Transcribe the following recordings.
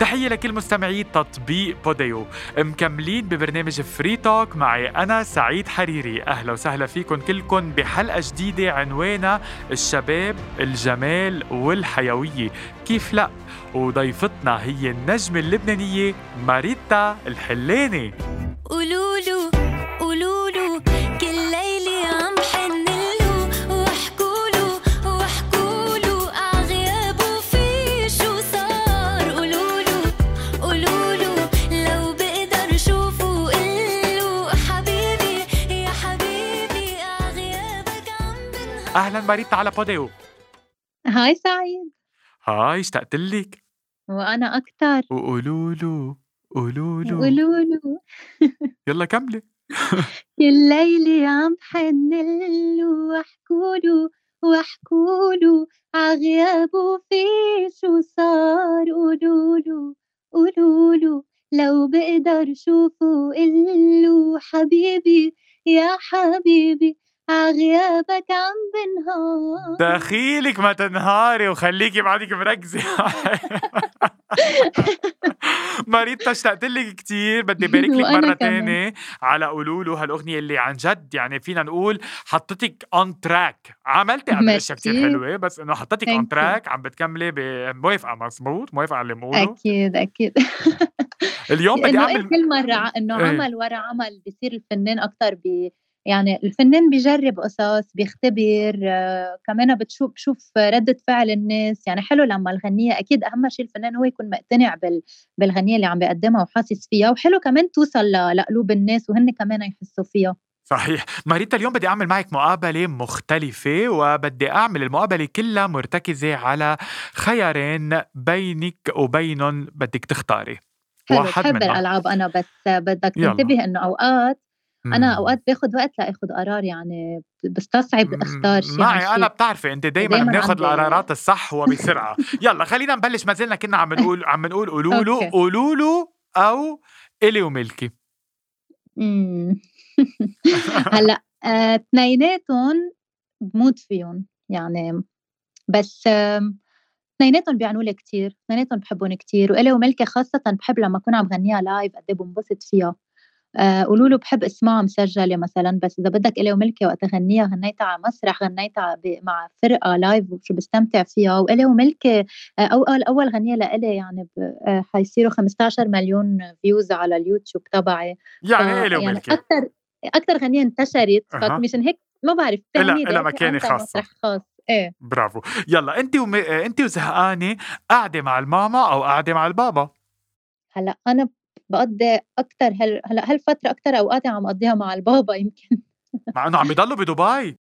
تحية لكل مستمعي تطبيق بوديو. مكملين ببرنامج Free Talk معي أنا سعيد حريري. أهلا وسهلا فيكم كلكم بحلقة جديدة عنوانها الشباب الجمال والحيوية. كيف لا؟ وضيفتنا هي النجمة اللبنانية ماريتا الحلاني. قولولو قولولو أهلا ماريتا على بوديو هاي سعيد. هاي اشتقت لك وأنا أكتر. وقولولو قولولو. قولولو يلا كملي. كل ليلة عم حنلو واحكولو واحكولو عغيابه في شو صار. قولولو قولولو لو بقدر شوفه قلو حبيبي يا حبيبي. عغيابك عم بنهار دخيلك ما تنهاري وخليكي بعدك مركزة ماريتا اشتقت لك كثير بدي بارك لك كمان. تانية على قولولو هالأغنية اللي عن جد يعني فينا نقول حطتك on track عملتي قبل أشياء كثير. حلوة بس إنه حطتك on. track عم بتكملي موافقة مزبوط موافقة على اللي بقوله أكيد أكيد اليوم بدي أعمل كل مرة ع- إنه إيه. عمل ورا عمل بيصير الفنان أكتر بي يعني الفنان بيجرب قصص بيختبر آه، كمان بتشوف بشوف ردة فعل الناس. يعني حلو لما الغنية أكيد أهم شيء الفنان هو يكون مقتنع بال بالغنية اللي عم بيقدمها وحاسس فيها. وحلو كمان توصل لقلوب الناس وهن كمان يحسوا فيها. صحيح. ماريتا اليوم بدي أعمل معك مقابلة مختلفة وبدي أعمل المقابلة كلها مرتكزة على خيارين بينك وبينهم بدك تختاري. حلو. بحب منهم. الألعاب أنا بس بدك. تنتبه إنه أوقات أنا مم. أوقات باخد وقت لأخد قرار يعني بستصعب أختار شيء معي. أنا بتعرفي انت دايما دايماً بناخذ القرارات الصح وبسرعة يلا خلينا نبلش ما زلنا كنا عم نقول عم نقول قولوا له. قولوا له أو إلي وملكي. هلأ آآ اثنيناتهم بموت فيهم، يعني بس اثنيناتهم بيعنوا لي كتير، اثنيناتهم باحبهم كتير، وإلي وملكة خاصةً باحب لمّا أكون عم غنيها live قد إيه بانبسط فيها، قولولو باحب أسمعها مسجلة مثلًا، بس إذا بدك إلي وملكة وقت أغنيها غنيتها على مسرح، غنيتها مع فرقة live وشو باستمتع فيها، وإلي وملكة آآ أول أول غنية لإلي يعني آآ حيصيروا 15.000.000 views على اليوتيوب تبعي. يعني إلي يعني وملكي أكتر أكتر غنية انتشرت أها. فمشان هيك ما بعرف مكانة عندها خاصة. مسرح خاص إيه برافو يلا انت وم... انت وزهقانة قاعدة مع الماما أو قاعدة مع البابا هلأ أنا بقضي أكتر هال هلا هالفترة أكتر أوقاتي عم قضيها مع البابا يمكن؟ مع إنه عم يضلوا بدبي.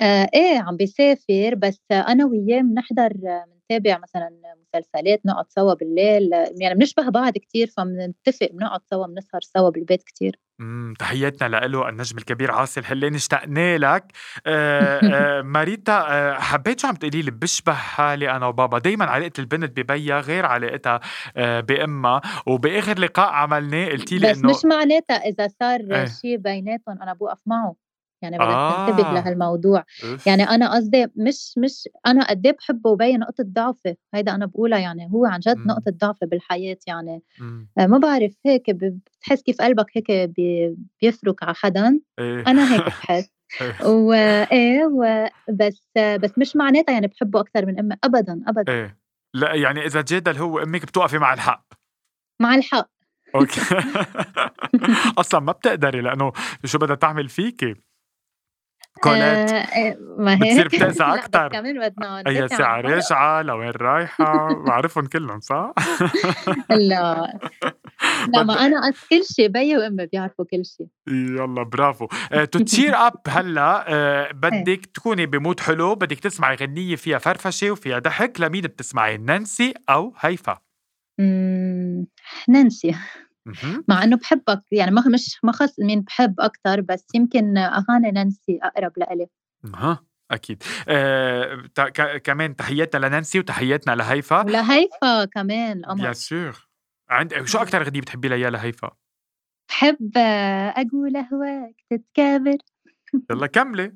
آه إيه عم بيسافر بس أنا وياه بنحضر بنتابع مثلا مسلسلات نقعد سوا بالليل يعني بنشبه بعض كتير فبنتفق بنقعد سوا بنسهر سوا بالبيت كتير. امم تحياتنا له النجم الكبير عاصي الحلاني اشتقنا لك. آه آه ماريتا آه حبيت شو عم تقولي لي؟ بشبه حالي أنا وبابا. دايما علاقة البنت ببيها غير علاقتها بأمها. وبآخر لقاء عملناه قلتي لي بس إنه مش معناتها إذا صار إيه. شيء بيناتهم أنا بوقف معه يعني بدك آه. تنتبه لهالموضوع. يعني أنا قصدي مش مش أنا قد إيه بحبه وبين نقطة ضعفي هيدا أنا بقولها يعني هو عن جد مم. نقطة ضعفي بالحياة يعني. مم. آه، ما بعرف هيك بتحس كيف قلبك هيك بي- بيفرك على حدا إيه. أنا هيك بحس. إيه. وايه بس بس مش معناتها يعني بحبه أكثر من أمي ابدا ابدا. إيه. لا يعني إذا جدل هو أمك بتوقفي مع الحق. مع الحق. أوكي. أصلا ما بتقدري لأنه شو بدها تعمل فيكي. كولات آه، إيه، ما هيك بتصير بتأذى لا، بس أكتر. كمان ندافع ساعة. راجعة لوين رايحة بعرفهم كلهم صح؟ لا لا ما أنا قص- كل شيء بيي وامي بيعرفوا كل شيء يلا برافو to cheer up هلأ آه، بدك تكوني ب mood حلو بدك تسمعي غنية فيها فرفشة وفيها ضحك لمين بتسمعي نانسي أو هيفا نانسي. مع إنه بحبك يعني ما مش ما خص مين بحب أكثر بس يمكن اغاني نانسي أقرب لإلي. أها أكيد. آه، كمان تحياتنا لنانسي وتحياتنا لهيفا. ولهيفا كمان بيان القمر سور عند شو أكثر غنية بتحبي لها لهيفا؟ بحب أقول أهواك تتكابر. يلا كملي.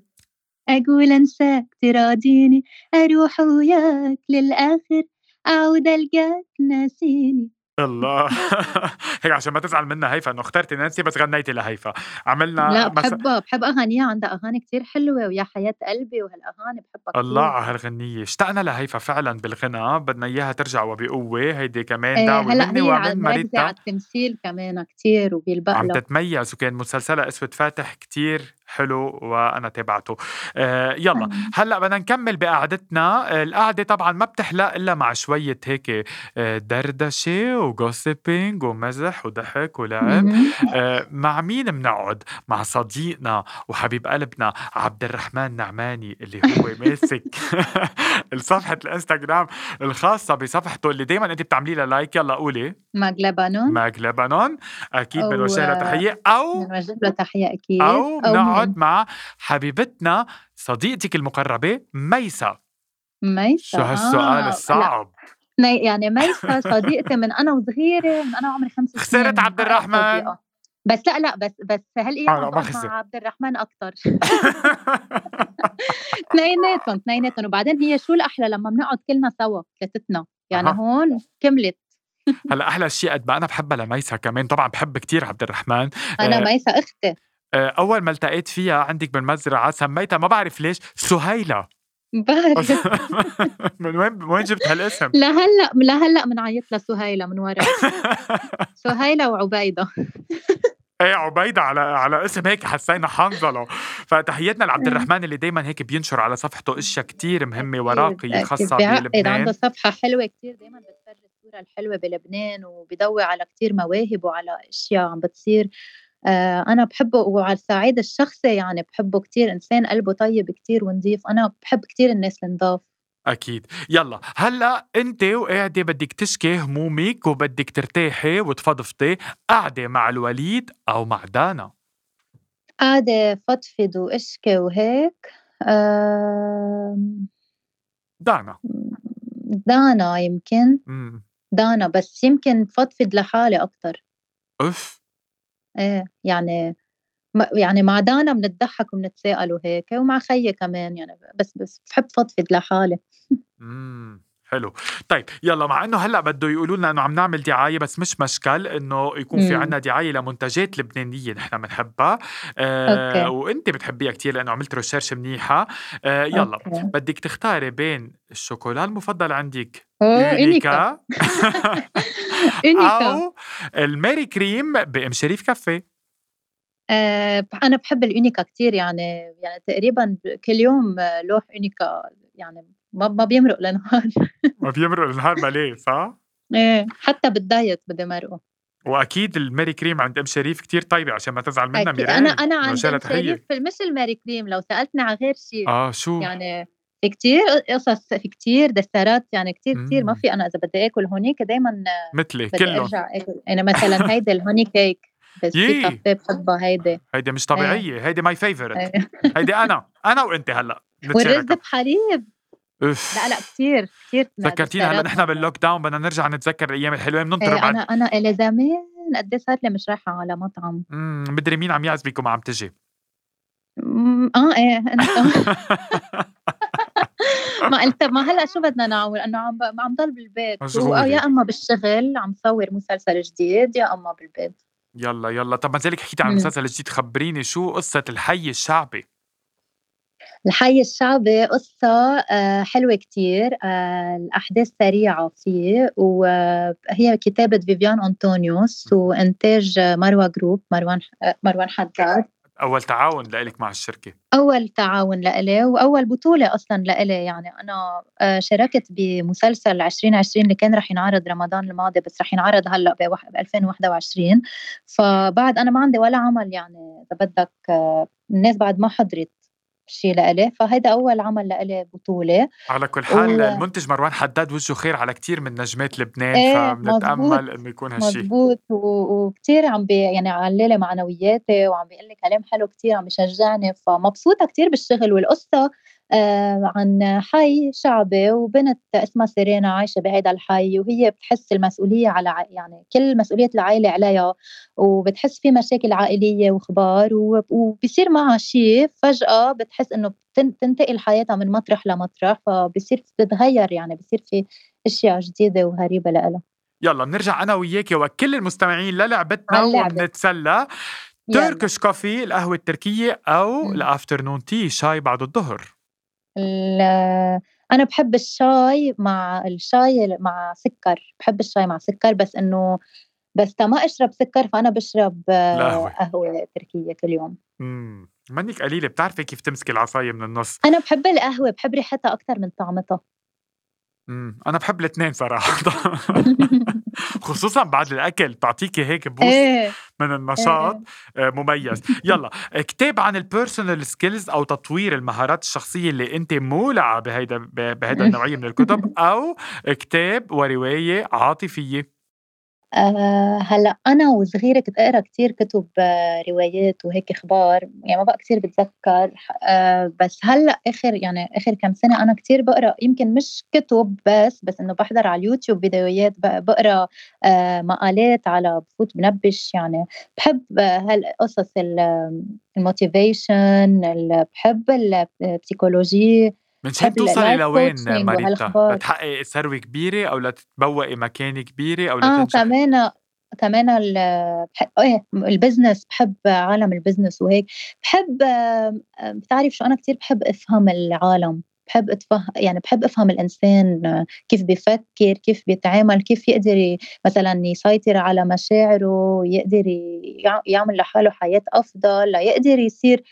أقول أنساك تراضيني أروح وياك للآخر أعود ألقاك ناسيني. الله. هيك عشان ما تزعل منا هيفا إنه اخترتي نانسي بس غنيتي لهيفا. عملنا لا. بحبها بحب أغانيها. عندها أغاني كتير حلوة ويا حياة قلبي وهالأغاني بحبها الله كتير. على هالغنية. اشتقنا لهيفا فعلا بالغنى. بدنا إياها ترجع وبقوة. هيدي كمان إيه دعوة هلأ مني ومن ماريتا على التمثيل كمان كتير وبيلبق عم تتميز وكان مسلسلها أسود فاتح كتير. حلو وأنا تابعته. آه يلا. هلأ بدنا نكمل بقعدتنا. آه، القعدة طبعا ما بتحلى إلا مع شوية هيك آه، دردشة وجوسيبينج ومزح وضحك ولعب. آه، مع مين بنقعد؟ مع صديقنا وحبيب قلبنا عبد الرحمن نعماني اللي هو ماسك صفحة الانستغرام الخاصة بصفحته اللي دايما انت بتعملي لها like يلا قولي. ماج لبنان. ماك لبنان. أكيد أو بنوجه لها تحية. أو بنوجه له تحية أكيد. أو أو بنقعد مين مع حبيبتنا صديقتك المقربة ميسا. ميسا. شو هالسؤال لا. الصعب؟ مي- يعني ميسا صديقتي من أنا وصغيرة من أنا عمري خمس خسرت سنين عبد أقرب الرحمن. بس لا لا بس بس لا بقعد خسر مع عبد الرحمن أكثر اثنيناتهم اثنيناتهم. وبعدين هي شو الأحلى لما بنقعد كلنا سوا ثلاثتنا؟ يعني أها. هون كملت. هلا أحلى شيء قد ما أنا بحبها لميسا كمان. طبعا بحب كتير عبد الرحمن. أنا آه، ميسا أختي. آه، أول ما التقيت فيها عندك بالمزرعه سميتها ما بعرف ليش سهيلة. بعرف. من وين من وين جبت هالاسم؟ لهلأ لهلأ بنعيط لسهيلة من ورا. سهيلة وعبيدة. إيه عبيدة على على اسم هيك حسينا حنظلة. فتحياتنا لعبد الرحمن اللي دايما هيك بينشر على صفحته أشياء كتير وراقية أكيد. خاصه بيعقد عنده بلبنان صفحة حلوة كتير دايما بتفرج الصورة الحلوة بلبنان وبيضوي على كتير مواهب وعلى أشياء عم بتصير آه أنا بحبه وعلى الصعيد الشخصي يعني بحبه كتير. إنسان قلبه طيب كتير ونظيف أنا بحب كتير الناس النضاف. أكيد. يلا هلأ أنت وقاعدة بدك تشكي همومك وبدك ترتاحي وتفضفضي. قاعدة مع الوليد أو مع دانا. قاعدة فضفض وإشكي وهيك. آم، دانا. دانا يمكن. امم دانا بس يمكن فضفض لحالي أكتر. اف إيه يعني يعني مع دانا بنضحك وبنتساءل وهيك ومع خيي كمان يعني بس بس بحب فضفض لحالي. حلو. طيب يلا مع إنه هلأ بده يقولوا لنا إنه عم نعمل دعاية بس مش مشكل إنه يكون في عنا دعاية لمنتجات لبنانية نحن بنحبها. آه وأنت بتحبيها كتير لأنه عملت research منيحة. آه يلا أوكي. بدك تختاري بين الشوكولا المفضل عندك اونيكا اونيكا أو الميري كريم بإم شريف كافيه. آه أنا بحب الاونيكا كتير يعني يعني تقريبا كل يوم لوح اونيكا يعني ما ما بيمرق لنهار. ما بيمرق النهار ما ليه صح؟ إيه حتى بالدايت بدي مرقه. وأكيد الميري كريم عند أم شريف كتير طيبة عشان ما تزعل منا أكيد. ميرال أنا أنا عند أم شريف مش الماري كريم لو سألتني على غير شيء آه شو؟ يعني في كتير قصص في كتير دسرات يعني كتير كتير. ما. في أنا إذا بدي آكل هونيك دايما مثلي كلهم أرجع آكل. أنا مثلا هيدي ال honey cake بس في كافيه بحبها هيدي. هيدي مش طبيعية. هيدي my favorite هيدي أنا. أنا وأنت هلأ. والرز بحليب. أوف. لا لا كتير كتير ذكرتينا هلا نحن بال lockdown بدنا نرجع نتذكر الأيام الحلوة. بننطر إيه بعد أنا أنا الي زمان قد إيه صار لي مش رايحة على مطعم. امم مدري مين عم يعزبك وما عم تجي. آه إيه انت ما قلت ما هلأ شو بدنا نعمل؟ أنه عم عم ضل بالبيت. يا أما بالشغل عم صور مسلسل جديد يا أما بالبيت. يلا يلا. طب ما زالك حكيتي عن. المسلسل الجديد خبريني شو قصة الحي الشعبي. الحي الشعبي قصة آه، حلوة كتير آه، الأحداث سريعة فيه وهي كتابة فيفيان أنطونيوس وإنتاج آه، مروة group مروان آه، مروان حداد أول تعاون لإلك مع الشركة. أول تعاون لإلي وأول بطولة أصلا لإلي يعني. أنا آه، شاركت بمسلسل 2020 اللي كان رح ينعرض رمضان الماضي بس رح ينعرض هلأ ب 2021 فبعد أنا ما عندي ولا عمل يعني إذا بدك آه، الناس بعد ما حضرت شيء لإلي فهيدا أول عمل لإلي بطولة. على كل حال و... المنتج مروان حداد وجهه خير على كتير من نجمات لبنان إيه مزبوط فبنتامل إنه يكون هالشيء مزبوط و- وكتير عم بي يعني علالي معنوياتي وعم بيقول لي كلام حلو كتير عم بيشجعني فمبسوطة كتير بالشغل والقصة. عن حي شعبي وبنت اسمها سيرينا عايشة بهيدا الحي وهي بتحس المسؤولية على يعني كل مسؤولية العائلة عليها وبتحس في مشاكل عائلية وخبار و- وبصير معها شيء فجأة بتحس إنه بتن- بتنتقل حياتها من مطرح لمطرح فبصير بتتغير يعني بصير في أشياء جديدة وغريبة لها يلا بنرجع أنا وياكي وكل المستمعين للعبتنا. وبنتسلى. Turkish coffee القهوة التركية أو. ال afternoon tea شاي بعد الظهر أنا بحب الشاي مع الشاي مع سكر بحب الشاي مع سكر بس إنه بس ما أشرب سكر فأنا بشرب. قهوة تركية كل يوم مم. منك قليلة بتعرفي كيف تمسكي العصاية من النص أنا بحب القهوة بحب ريحتها أكتر من طعمتها مم. أنا بحب الاثنين صراحة. خصوصا بعد الأكل بتعطيكي هيك boost إيه. من النشاط آه، مميز. يلا كتاب عن ال personal skills أو تطوير المهارات الشخصية اللي أنت مولعة بهيدا بهيدا النوعية من الكتب أو كتاب ورواية عاطفية. آه هلأ أنا وصغيرة كنت أقرأ كتير كتب آه، روايات وهيك أخبار يعني ما بقى كتير بتذكر آه بس هلأ آخر يعني آخر كم سنة أنا كتير بقرأ يمكن مش كتب بس بس إنه بحضر على اليوتيوب فيديوهات بق- بقرأ آه مقالات على بفوت بنبش يعني بحب هالقصص ال motivation بحب ال psychology من شان توصلي لوين ماريتا. لتحققي ثروه كبيرة أو لتتبوئي مكانه كبيرة أو آه لتنجحي كمان كمان ال- بحب إيه ال business بحب عالم ال business وهيك. بحب آه، آه، بتعرف شو أنا كتير بحب أفهم العالم. بحب اتفهم يعني بحب أفهم الإنسان كيف بيفكر كيف بيتعامل كيف يقدر مثلا يسيطر على مشاعره يقدر يعمل لحاله حياة أفضل ليقدر يصير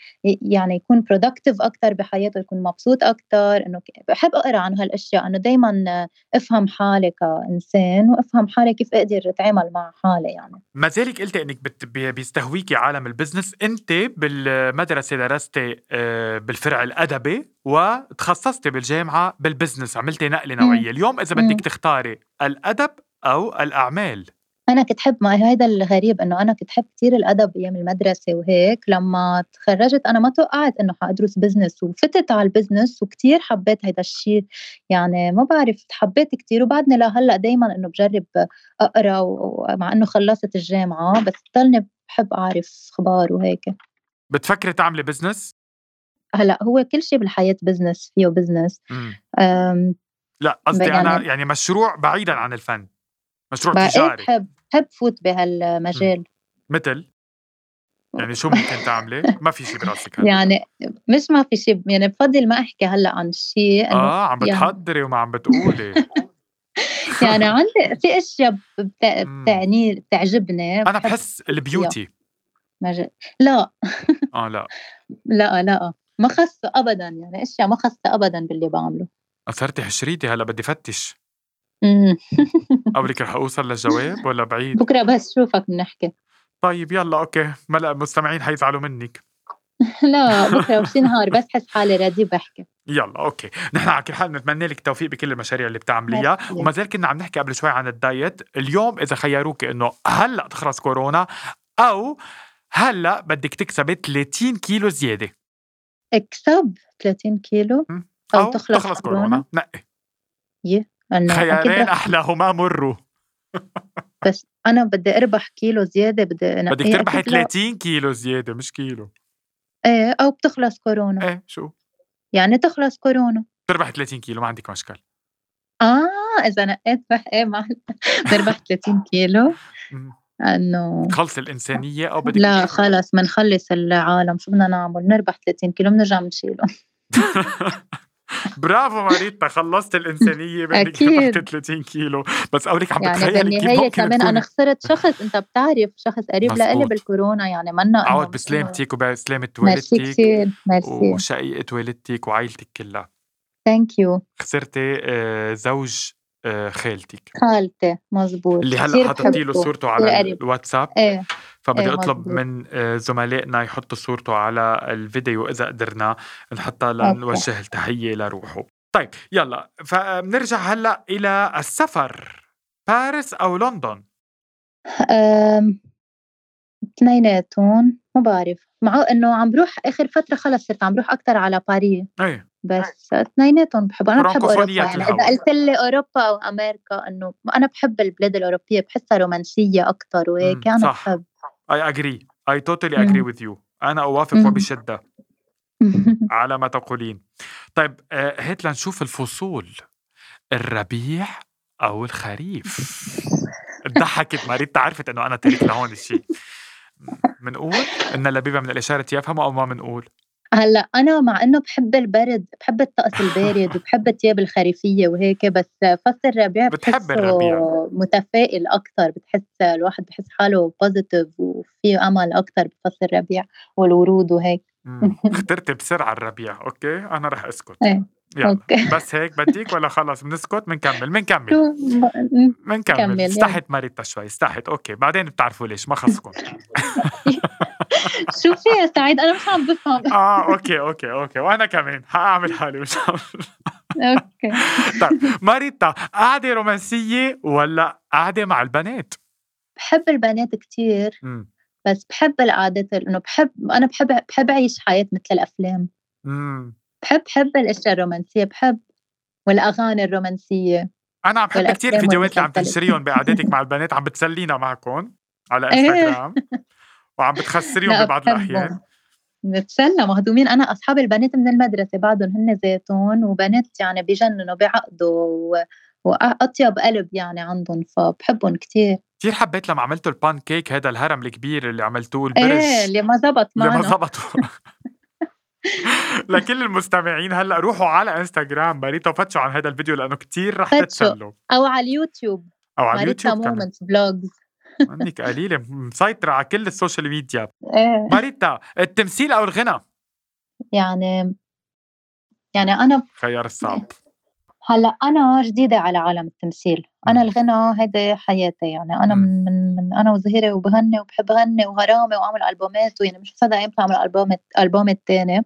يعني يكون productive أكثر بحياته يكون مبسوط أكثر إنه بحب أقرأ عن هالأشياء إنه دائما أفهم حالي كإنسان وأفهم حالي كيف أقدر أتعامل مع حالي يعني. ما زالك قلتي إنك بيستهويكي عالم ال business أنت بالمدرسة درستي آه، بالفرع الأدبي وتخصصتي بالجامعة بال business عملتي نقلة نوعية. اليوم مم. بدك تختاري الأدب أو الأعمال. أنا كنت حب ما هيدا الغريب إنه أنا كنت حب كثير الأدب أيام المدرسة وهيك. لما تخرجت أنا ما توقعت إنه حأدرس business وفتت على ال business وكثير حبيت هذا الشيء يعني ما بعرف حبيت كثير وبعدني لهلا دائما إنه بجرب أقرأ ومع إنه خلصت الجامعة بس ضلني بحب أعرف أخبار وهيك. بتفكري تعملي بزنس هلأ هو كل شيء بالحياة business فيه business لا قصدي يعني- أنا يعني مشروع بعيدا عن الفن. مشروع إيه؟ تجاري. بحب بحب فوت بهالمجال. مثل؟ يعني شو ممكن تعملي؟ ما في شيء براسك هلأ. يعني مش ما في شيء يعني بفضل ما أحكي هلأ عن شيء آه عم يعني- بتحضري وما عم بتقولي. يعني عندي في أشياء. بتعني بتعجبني. أنا بحس البيوتي. لا. آه لا. لا لا. ما خصه ابدا يعني أشياء ما خصه ابدا باللي بعمله. أثرتي حشريتي هلأ بدي فتش. قبلك رح أوصل للجواب ولا بعيد؟ بكرة بس شوفك بنحكي. طيب يلا okay. هلأ المستمعين حيزعلوا منك. لا بكرة وشي نهار بس حس حالي ردي بحكي يلا okay. نحن على كل حال بنتمنى لك التوفيق بكل المشاريع اللي بتعمليها. وما زال كنا عم نحكي قبل شوي عن الدايت. اليوم إذا خيروك إنه هلأ تخلص كورونا أو هلأ بدك تكسبي 30 كيلو زيادة. اكسب 30 كيلو مم. أو, تخلص, تخلص كورونا كورونا. نقي. انه خيارين رح- أحلاهما مروا. بس أنا بدي أربح كيلو زيادة بدي أنا بدك تربحي أكيد لا. 30 كيلو زيادة مش كيلو. إيه أو بتخلص كورونا. إيه شو؟ يعني تخلص كورونا. تربحي 30 كيلو ما عندك مشكل. آه إذا نقيت بح إيه مع بربح 30 كيلو. إنه خلص الإنسانية أو بدك لا خلص بنخلص العالم. شو بدنا نعمل نربح 30 كيلو بنرجع بنشيله برافو ماريتا خلصت الإنسانية بدك. ربحتي 30 كيلو. بس قولك عم يعني بتخيلي كيف بالنهايه كمان أنا خسرت شخص أنت بتعرف شخص قريب لإلي. بالكورونا يعني منا عود بسلامتك وبسلامة ميرسي والدتك كثير ميرسي. وشقيقة والدتك وعائلتك كلها. thank you خسرتي آه، زوج خالتك خالتي مزبوط اللي هلا حطيتي له. صورته على. الواتساب إيه فبدي إيه، أطلب مزبوط. من آه، زملائنا يحطوا صورته على الفيديو إذا قدرنا نحطها. لنوجه التحية لروحه طيب يلا فبنرجع هلأ إلى السفر باريس أو لندن اثنيناتهم ما بعرف مع إنه عم بروح آخر فترة خلص صرت عم بروح أكثر على باريس. إيه. بس اثنيناتهم بحب أنا بحب أوروبا. يعني. إذا قلت لي أوروبا أو أمريكا إنه أنا بحب البلاد الأوروبية بحسها رومانسية أكثر وهيك. أنا صح. بحب. I totally agree مم. with you. أنا أوافق مم. وبشدة على ما تقولين. طيب آه، هات لنشوف الفصول. الربيع أو الخريف. ضحكت ماريتا عرفت إنه أنا تارك لهون الشيء. منقول إن اللبيبه من الإشارة يفهموا أو ما منقول هلأ أنا مع إنه بحب البرد بحب الطقس البارد وبحب الثياب الخريفية وهيك بس فصل الربيع بتحب الربيع. متفائل أكثر بتحس الواحد بحس حاله positive وفيه أمل أكثر بفصل الربيع والورود وهيك. اخترتي بسرعة الربيع okay؟ أنا رح أسكت. إيه. يلا. okay. بس هيك بديك ولا خلص؟ بنسكت بنكمل بنكمل. بنكمل. استحت ماريتا شوي استحت. okay بعدين بتعرفوا ليش ما خصكم شو في يا سعيد؟ أنا مش عم بفهم. آه okay okay okay. وأنا كمان. حأعمل حالي مش عم okay. طيب ماريتا قعدة رومانسية ولا قعدة مع البنات؟ بحب البنات امم بس بحب القعدات إنه بحب أنا بحب بحب أعيش حياة مثل الأفلام. امم بحب بحب الأشياء الرومانسية بحب والأغاني الرومانسية أنا عم بحب كثير الفيديوهات اللي عم. تنشريهم بقعدتك مع البنات عم بتسلينا معكم على إيه. إنستغرام وعم بتخسريهم ببعض. الأحيان نتسلى مهضومين أنا أصحاب البنات من المدرسة بعدهم هن ذاتهم وبنات يعني بجننوا بعقدوا و... وأطيب قلب يعني عندهم فبحبهم كتير كثير حبيت لما عملتوا البان كيك هذا الهرم الكبير اللي عملتوه البرج إيه اللي ما زبط اللي ما معنا زبطوا لكل المستمعين هلأ روحوا على إنستغرام ماريتا وفتشوا عن هذا الفيديو لأنه كتير رح. تتسلوا. أو على اليوتيوب. أو على اليوتيوب كمان. moments vlogs منك قليلة مسيطرة على كل ال social media. إيه. ماريتا التمثيل أو الغنى يعني يعني أنا خيار الصعب. هلأ أنا جديدة على عالم التمثيل. أنا. الغنى هيدي حياتي يعني أنا من من, من أنا وزهيرة وبغني وبحب غني وغرامي وأعمل ألبومات ويعني مش مصدقة إمتى أعمل ألبوم ألبوم الثاني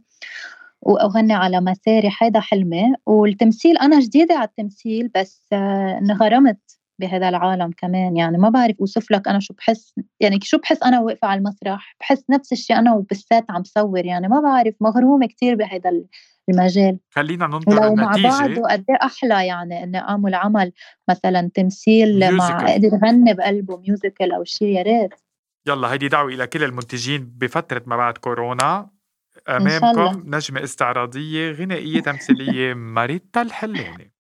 وأغني على مسارح هيدا حلمي. والتمثيل أنا جديدة على التمثيل بس آه، انغرمت بهذا العالم كمان. يعني ما بعرف أوصف لك أنا شو بحس يعني شو بحس أنا واقفة على المسرح بحس نفس الشيء أنا وبالسات عم صور. يعني ما بعرف مغرومة كتير بهذا المجال. خلينا ننطر ولو مع النتيجة. بعضه قد إيه أحلى يعني اني اعمل عمل مثلا تمثيل مع. أقدر غني بقلبه musical أو شيء يا ريت. يلا هيدي دعوة إلى كل المنتجين بفترة ما بعد كورونا. أمامكم نجمة استعراضية غنائية تمثيلية ماريتا الحلاني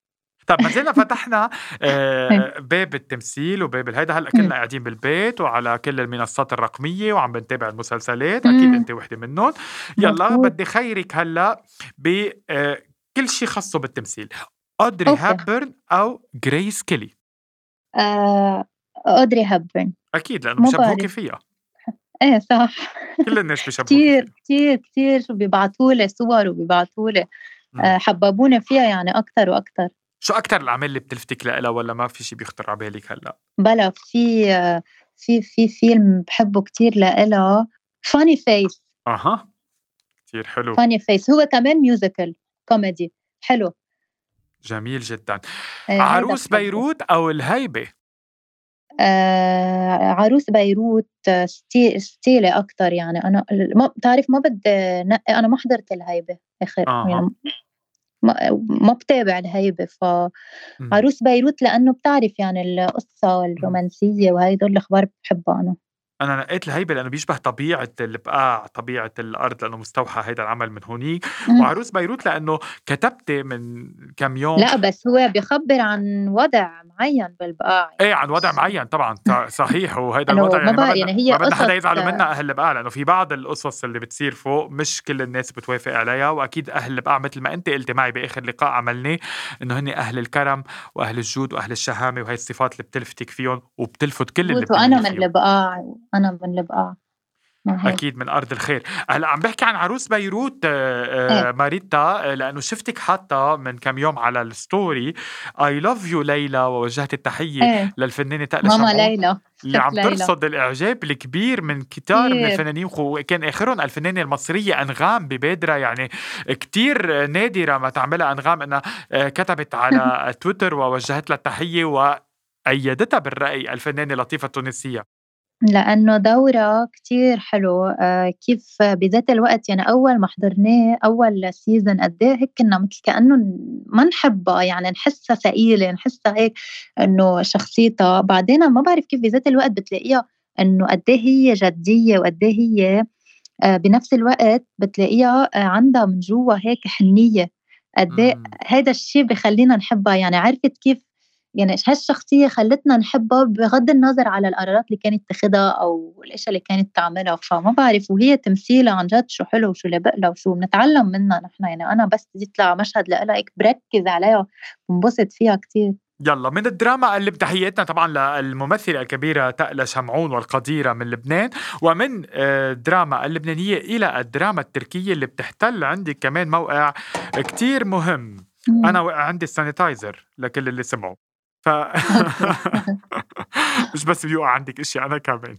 طب ما زلنا فتحنا آه، باب التمثيل وباب الهيدا. هلأ كلنا قاعدين بالبيت وعلى كل المنصات الرقمية وعم بنتابع المسلسلات. أكيد. أنت وحدة منهم. يلا. بدي خيرك هلأ بكل شيء خاصه بالتمثيل. اودري. هيبورن أو جريس كيلي آه اودري هيبورن أكيد لأنه بشبهوكي بعرف. فيها. إيه صح. كل الناس بيشبهوكي كتير فيها. كتير كتير. بيبعتوا لي صور وبيبعتوا لي. آه حببوني فيها يعني أكثر وأكثر شو أكتر الأعمال اللي بتلفتك لها ولا ما في شيء بيخطر على بالك هلأ؟ بلا في آه في في فيلم بحبه كتير لإلها فاني فيس أها كثير حلو فاني فيس هو كمان musical comedy حلو جميل جدا هيدا عروس. بيروت أو الهيبة؟ آه عروس بيروت آه، ستي ستيلي أكتر يعني أنا ما بتعرف ما بدي نقي أنا ما حضرت الهيبة آخر أها. يعني ما, بتابع الهيبة مم. فعروس بيروت لأنه بتعرف يعني القصة الرومانسية وهي دول الأخبار بحبها أنا أنا نقيت الهيبة لأنه بيشبه طبيعة البقاع طبيعة الأرض لأنه مستوحى هيدا العمل من هونيك. وعروس بيروت لأنه كتبتي من كم يوم لا بس هو بيخبر عن وضع معين بالبقاع. إيه عن وضع معين طبعا صحيح. وهيدا إنه الوضع يعني ما بدنا يعني هي ما بدنا حدا يزعلوا منا أهل البقاع لأنه في بعض القصص اللي بتصير فوق مش كل الناس بتوافق عليها وأكيد أهل البقاع مثل ما انت قلتي معي بآخر لقاء عملناه إنه هن أهل الكرم وأهل الجود وأهل الشهامة وهي الصفات اللي بتلفتك فيهم وبتلفت كل اللي بتميلي من. البقاع. أنا هيك. أكيد من أرض الخير هلأ عم بحكي عن عروس بيروت آه، آه، إيه. ماريتا آه، لأنه شفتك حاطة من كم يوم على ال story I love you ليلى ووجهت التحية إيه للفنانة تقلا ماما ليلى اللي عم. ترصد الإعجاب الكبير من كتار من. الفنانين وكان آخرهم الفنانة المصرية أنغام ببادره يعني كتير نادرة ما تعملها أنغام إنها كتبت على تويتر ووجهت لها التحية وأيدتها بالرأي الفنانة لطيفه التونسية لأنه دورة كتير حلو. آه كيف بذات الوقت يعني أول ما حضرناه أول سيزن قد إيه هيك كنا مثل كأنه ما نحبها يعني نحسها ثقيلة نحسها هيك إنه شخصيتها. بعدين ما بعرف كيف بذات الوقت بتلاقيها إنه قد إيه هي جدية وقد إيه هي آه بنفس الوقت بتلاقيها آه عندها من جوا هيك حنية. قد إيه مم. هذا الشيء بخلينا نحبها. يعني عرفت كيف يعني هالشخصية خلتنا نحبها بغض النظر على القرارات اللي كانت تاخدها أو الأشياء اللي كانت تعملها فما بعرف وهي تمثيلها عن جد شو حلو وشو لبقلها وشو بنتعلم منها نحن. يعني أنا بس يطلع مشهد لها هيك بركز عليها بنبسط فيها كتير. يلا من الدراما قلب تحياتنا طبعا للممثلة الكبيرة تقلى شمعون والقديرة من لبنان ومن الدراما اللبنانية إلى الدراما التركية اللي بتحتل عندي كمان موقع كتير مهم. أنا وقع عندي السانيتايزر لكل اللي سمعوا. ف مش بس بيوقع عندك اشياء أنا كمان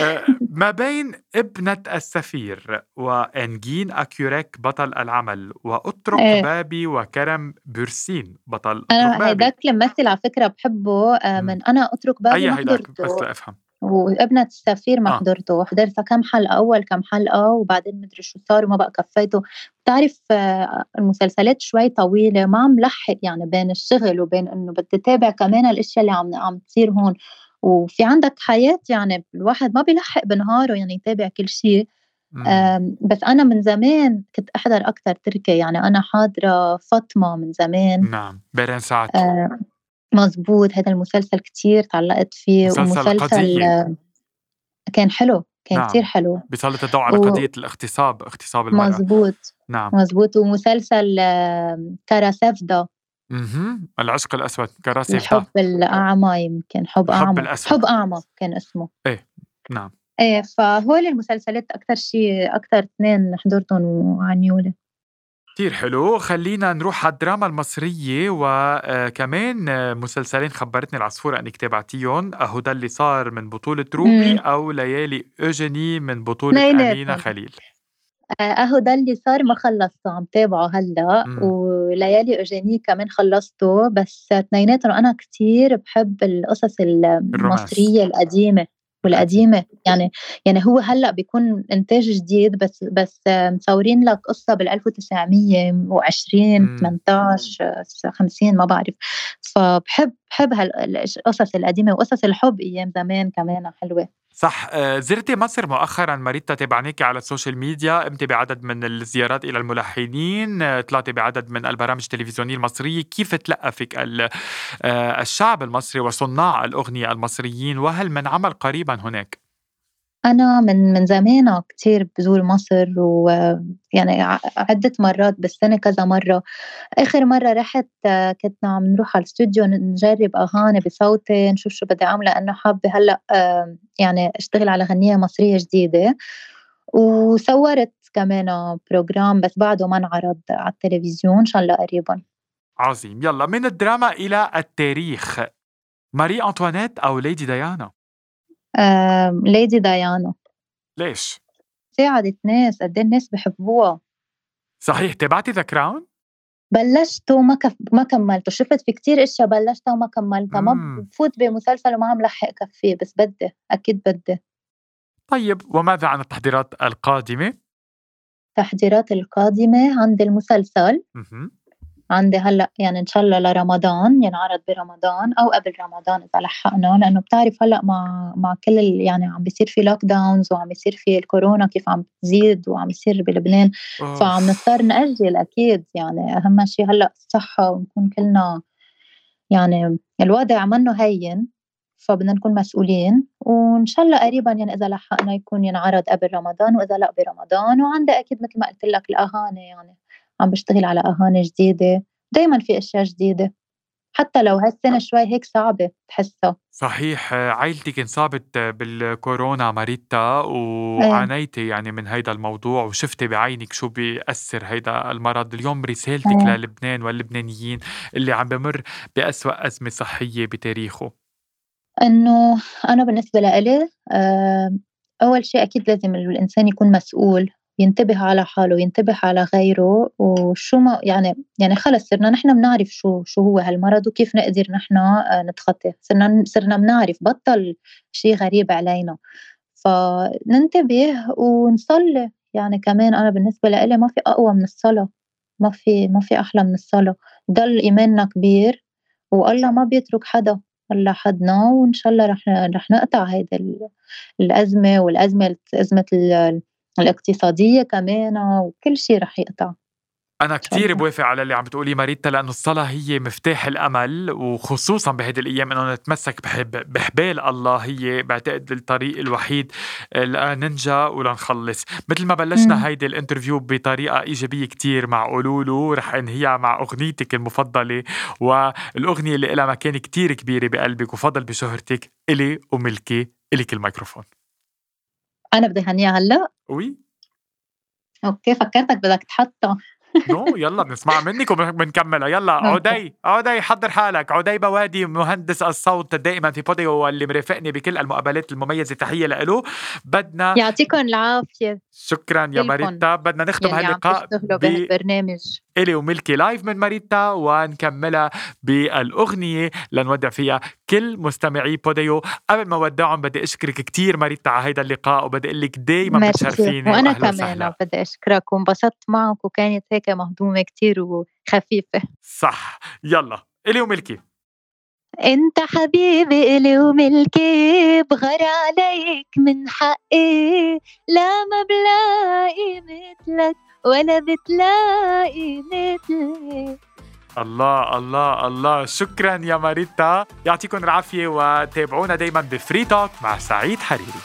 آه، ما بين ابنة السفير وأنجين أكيوريك بطل العمل واترك إيه. بابي وكرم بورسين بطل أنا اترك بابي هيداك الممثل على فكرة بحبه آه،. من أنا اترك بابي أي هيداك بس لافهم وابنة السفير ما آه. حضرته. حضرتها كم حلقة أول كم حلقة وبعدين مدري شو صار وما بقى كفيته. بتعرف آه، المسلسلات شوي طويلة ما عم لحق يعني بين الشغل وبين إنه بدي تابع كمان الأشياء اللي عم عم تصير هون. وفي عندك حياة يعني الواحد ما بيلحق بنهاره يعني يتابع كل شيء. بس أنا من زمان كنت أحضر أكتر تركي يعني أنا حاضرة فاطمة من زمان. نعم بيرين ساعات آه، مزبوط هذا المسلسل كتير تعلقت فيه مسلسل ومسلسل قضية. كان حلو كان نعم. كتير حلو. بيسلط الضوء على و- قضية الاغتصاب اغتصاب المرأة. مزبوط نعم. مزبوط ومسلسل كاراسافدا مهم. العشق الأسود كراسي الحب الأعمى يمكن حب أعمى. الأسود. حب أعمى كان اسمه. نعم. إيه فهول المسلسلات أكتر شيء أكتر اثنين حضرتهم وعنيولة كتير حلو. خلينا نروح على الدراما المصرية وكمان مسلسلين خبرتني العصفورة أنك تابعتيهم. أهو ده اللي صار من بطولة روبي مم. أو ليالي اوجيني من بطولة. أمينة خليل. آه، أهو ده اللي صار ما خلصته عم تابعه هلأ. مم. وليالي أوجيني كمان خلصته. بس اثنيناتهم أنا كتير بحب القصص المصرية القديمة. والقديمة. يعني يعني هو هلأ بيكون إنتاج جديد بس بس مصورين لك قصة بال 1920 مم. 18 آه، 50 ما بعرف. فبحب بحب هالقصص القديمة وقصص الحب أيام زمان كمان حلوة. صح. آه، زرتي مصر مؤخرا؟ ماريتا تابعناكي على السوشيال ميديا. قمتي بعدد من الزيارات إلى الملحنين آه، طلعتي بعدد من البرامج التلفزيونية المصرية. كيف تلقفك ال- آه، الشعب المصري وصناع الأغنية المصريين؟ وهل من عمل قريبا هناك؟ أنا من من زمان كتير بزور مصر ويعني عدة مرات بالسنة كذا مرة. آخر مرة رحت كنا عم نروح على الاستوديو نجرب أغاني بصوتي نشوف شو بدي أعمل لأنه حابة هلأ يعني أشتغل على غنية مصرية جديدة. وصورت كمان programme بس بعده ما انعرض على التلفزيون إن شاء الله قريبا. عظيم. يلا من الدراما إلى التاريخ. ماري انطوانيت أو ليدي ديانا؟ ليدي ديانا ليش؟ ساعدت ناس قد إيه الناس بحبوها. صحيح تابعتي ذا كراون؟ بلشته وما كف... ما كملته شفت في كتير إشياء بلشتها وما كملتها. ما مم. بفوت بمسلسل وما عم لحق كفيه بس بدي أكيد بدي. طيب وماذا عن التحضيرات القادمة؟ التحضيرات القادمة عندي المسلسل؟ مهم. عندي هلأ يعني إن شاء الله لرمضان ينعرض برمضان أو قبل رمضان إذا لحقنا لأنه بتعرف هلأ مع مع كل يعني عم بيصير في لوك داونز وعم بيصير في الكورونا كيف عم تزيد وعم يصير بلبنان أوف. فعم نضطر نأجل أكيد يعني أهم شيء هلأ الصحة ونكون كلنا يعني الوضع منه هين فبدنا نكون مسؤولين وإن شاء الله قريبا يعني إذا لحقنا يكون ينعرض قبل رمضان وإذا لأ برمضان وعندي أكيد مثل ما قلت لك الأغاني يعني عم بشتغل على أغاني جديدة. دايما في أشياء جديدة. حتى لو هالسنة شوي هيك صعبة تحسها صحيح آه، عائلتك انصابت بالكورونا ماريتا وعانيتي يعني من هيدا الموضوع وشفتي بعينك شو بيأثر هيدا المرض. اليوم رسالتك إيه. للبنان واللبنانيين اللي عم بمر بأسوأ أزمة صحية بتاريخه. إنه أنا بالنسبة لإلي آه، أول شيء أكيد لازم الإنسان يكون مسؤول ينتبه على حاله ينتبه على غيره وشو ما يعني يعني خلص صرنا نحن بنعرف شو شو هو هالمرض وكيف نقدر نحن آه، نتخطاه. صرنا صرنا بنعرف بطل شيء غريب علينا. فننتبه ونصلي. يعني كمان أنا بالنسبة لإلي ما في أقوى من الصلاة. ما في ما في أحلى من الصلاة. ضل إيماننا كبير والله ما بيترك حدا الله حدنا وإن شاء الله رح رح نقطع هيدي ال- الأزمة والأزمة أزمة ال- الاقتصادية كمان وكل شيء رح يقطع. أنا كتير بوافق على اللي عم بتقولي ماريتا لأنه الصلاة هي مفتاح الأمل وخصوصا بهيدي الأيام إنه نتمسك بحب بحبال الله هي بعتقد الطريق الوحيد لننجى ولنخلص. مثل ما بلشنا مم. هيدي ال interview بطريقة إيجابية كتير مع قولولو رح انهيها مع أغنيتك المفضلة والأغنية اللي لها مكان كتير كبيرة بقلبك وفضل بشهرتك إلي وملكي إليك الميكروفون. أنا بدي هنيها هلأ. oui. Okay فكرتك بدك تحطها no يلا بنسمع منك وبنكملها يلا. عدي عدي حضر حالك. عدي بوادي مهندس الصوت دائما في بوديو واللي مرافقني بكل المقابلات المميزة. تحية له بدنا يعطيكم العافية. شكرا يا ماريتا. بدنا نختم عم هاللقاء تشتغلوا ب بهالبرنامج. إلي وملكي live من ماريتا ونكملها بالأغنية لنودع فيها كل مستمعي بوديو. قبل ما ودعهم بدي أشكرك كتير ماريتا على هيدا اللقاء وبدي أقول لك دايما. بتشرفيني وأهلا كمان بدي أشكرك وانبسطت معك وكانت هيك مهضومة كتير وخفيفة. صح. يلا. إلي وملكي. أنت حبيبي إلي وملكي بغار عليك من حقي. لا ما بلاقي مثلك ولا بتلاقي مثلي. الله الله الله. شكرا يا ماريتا. يعطيكم العافية وتابعونا دايما بفري توك مع سعيد حريري.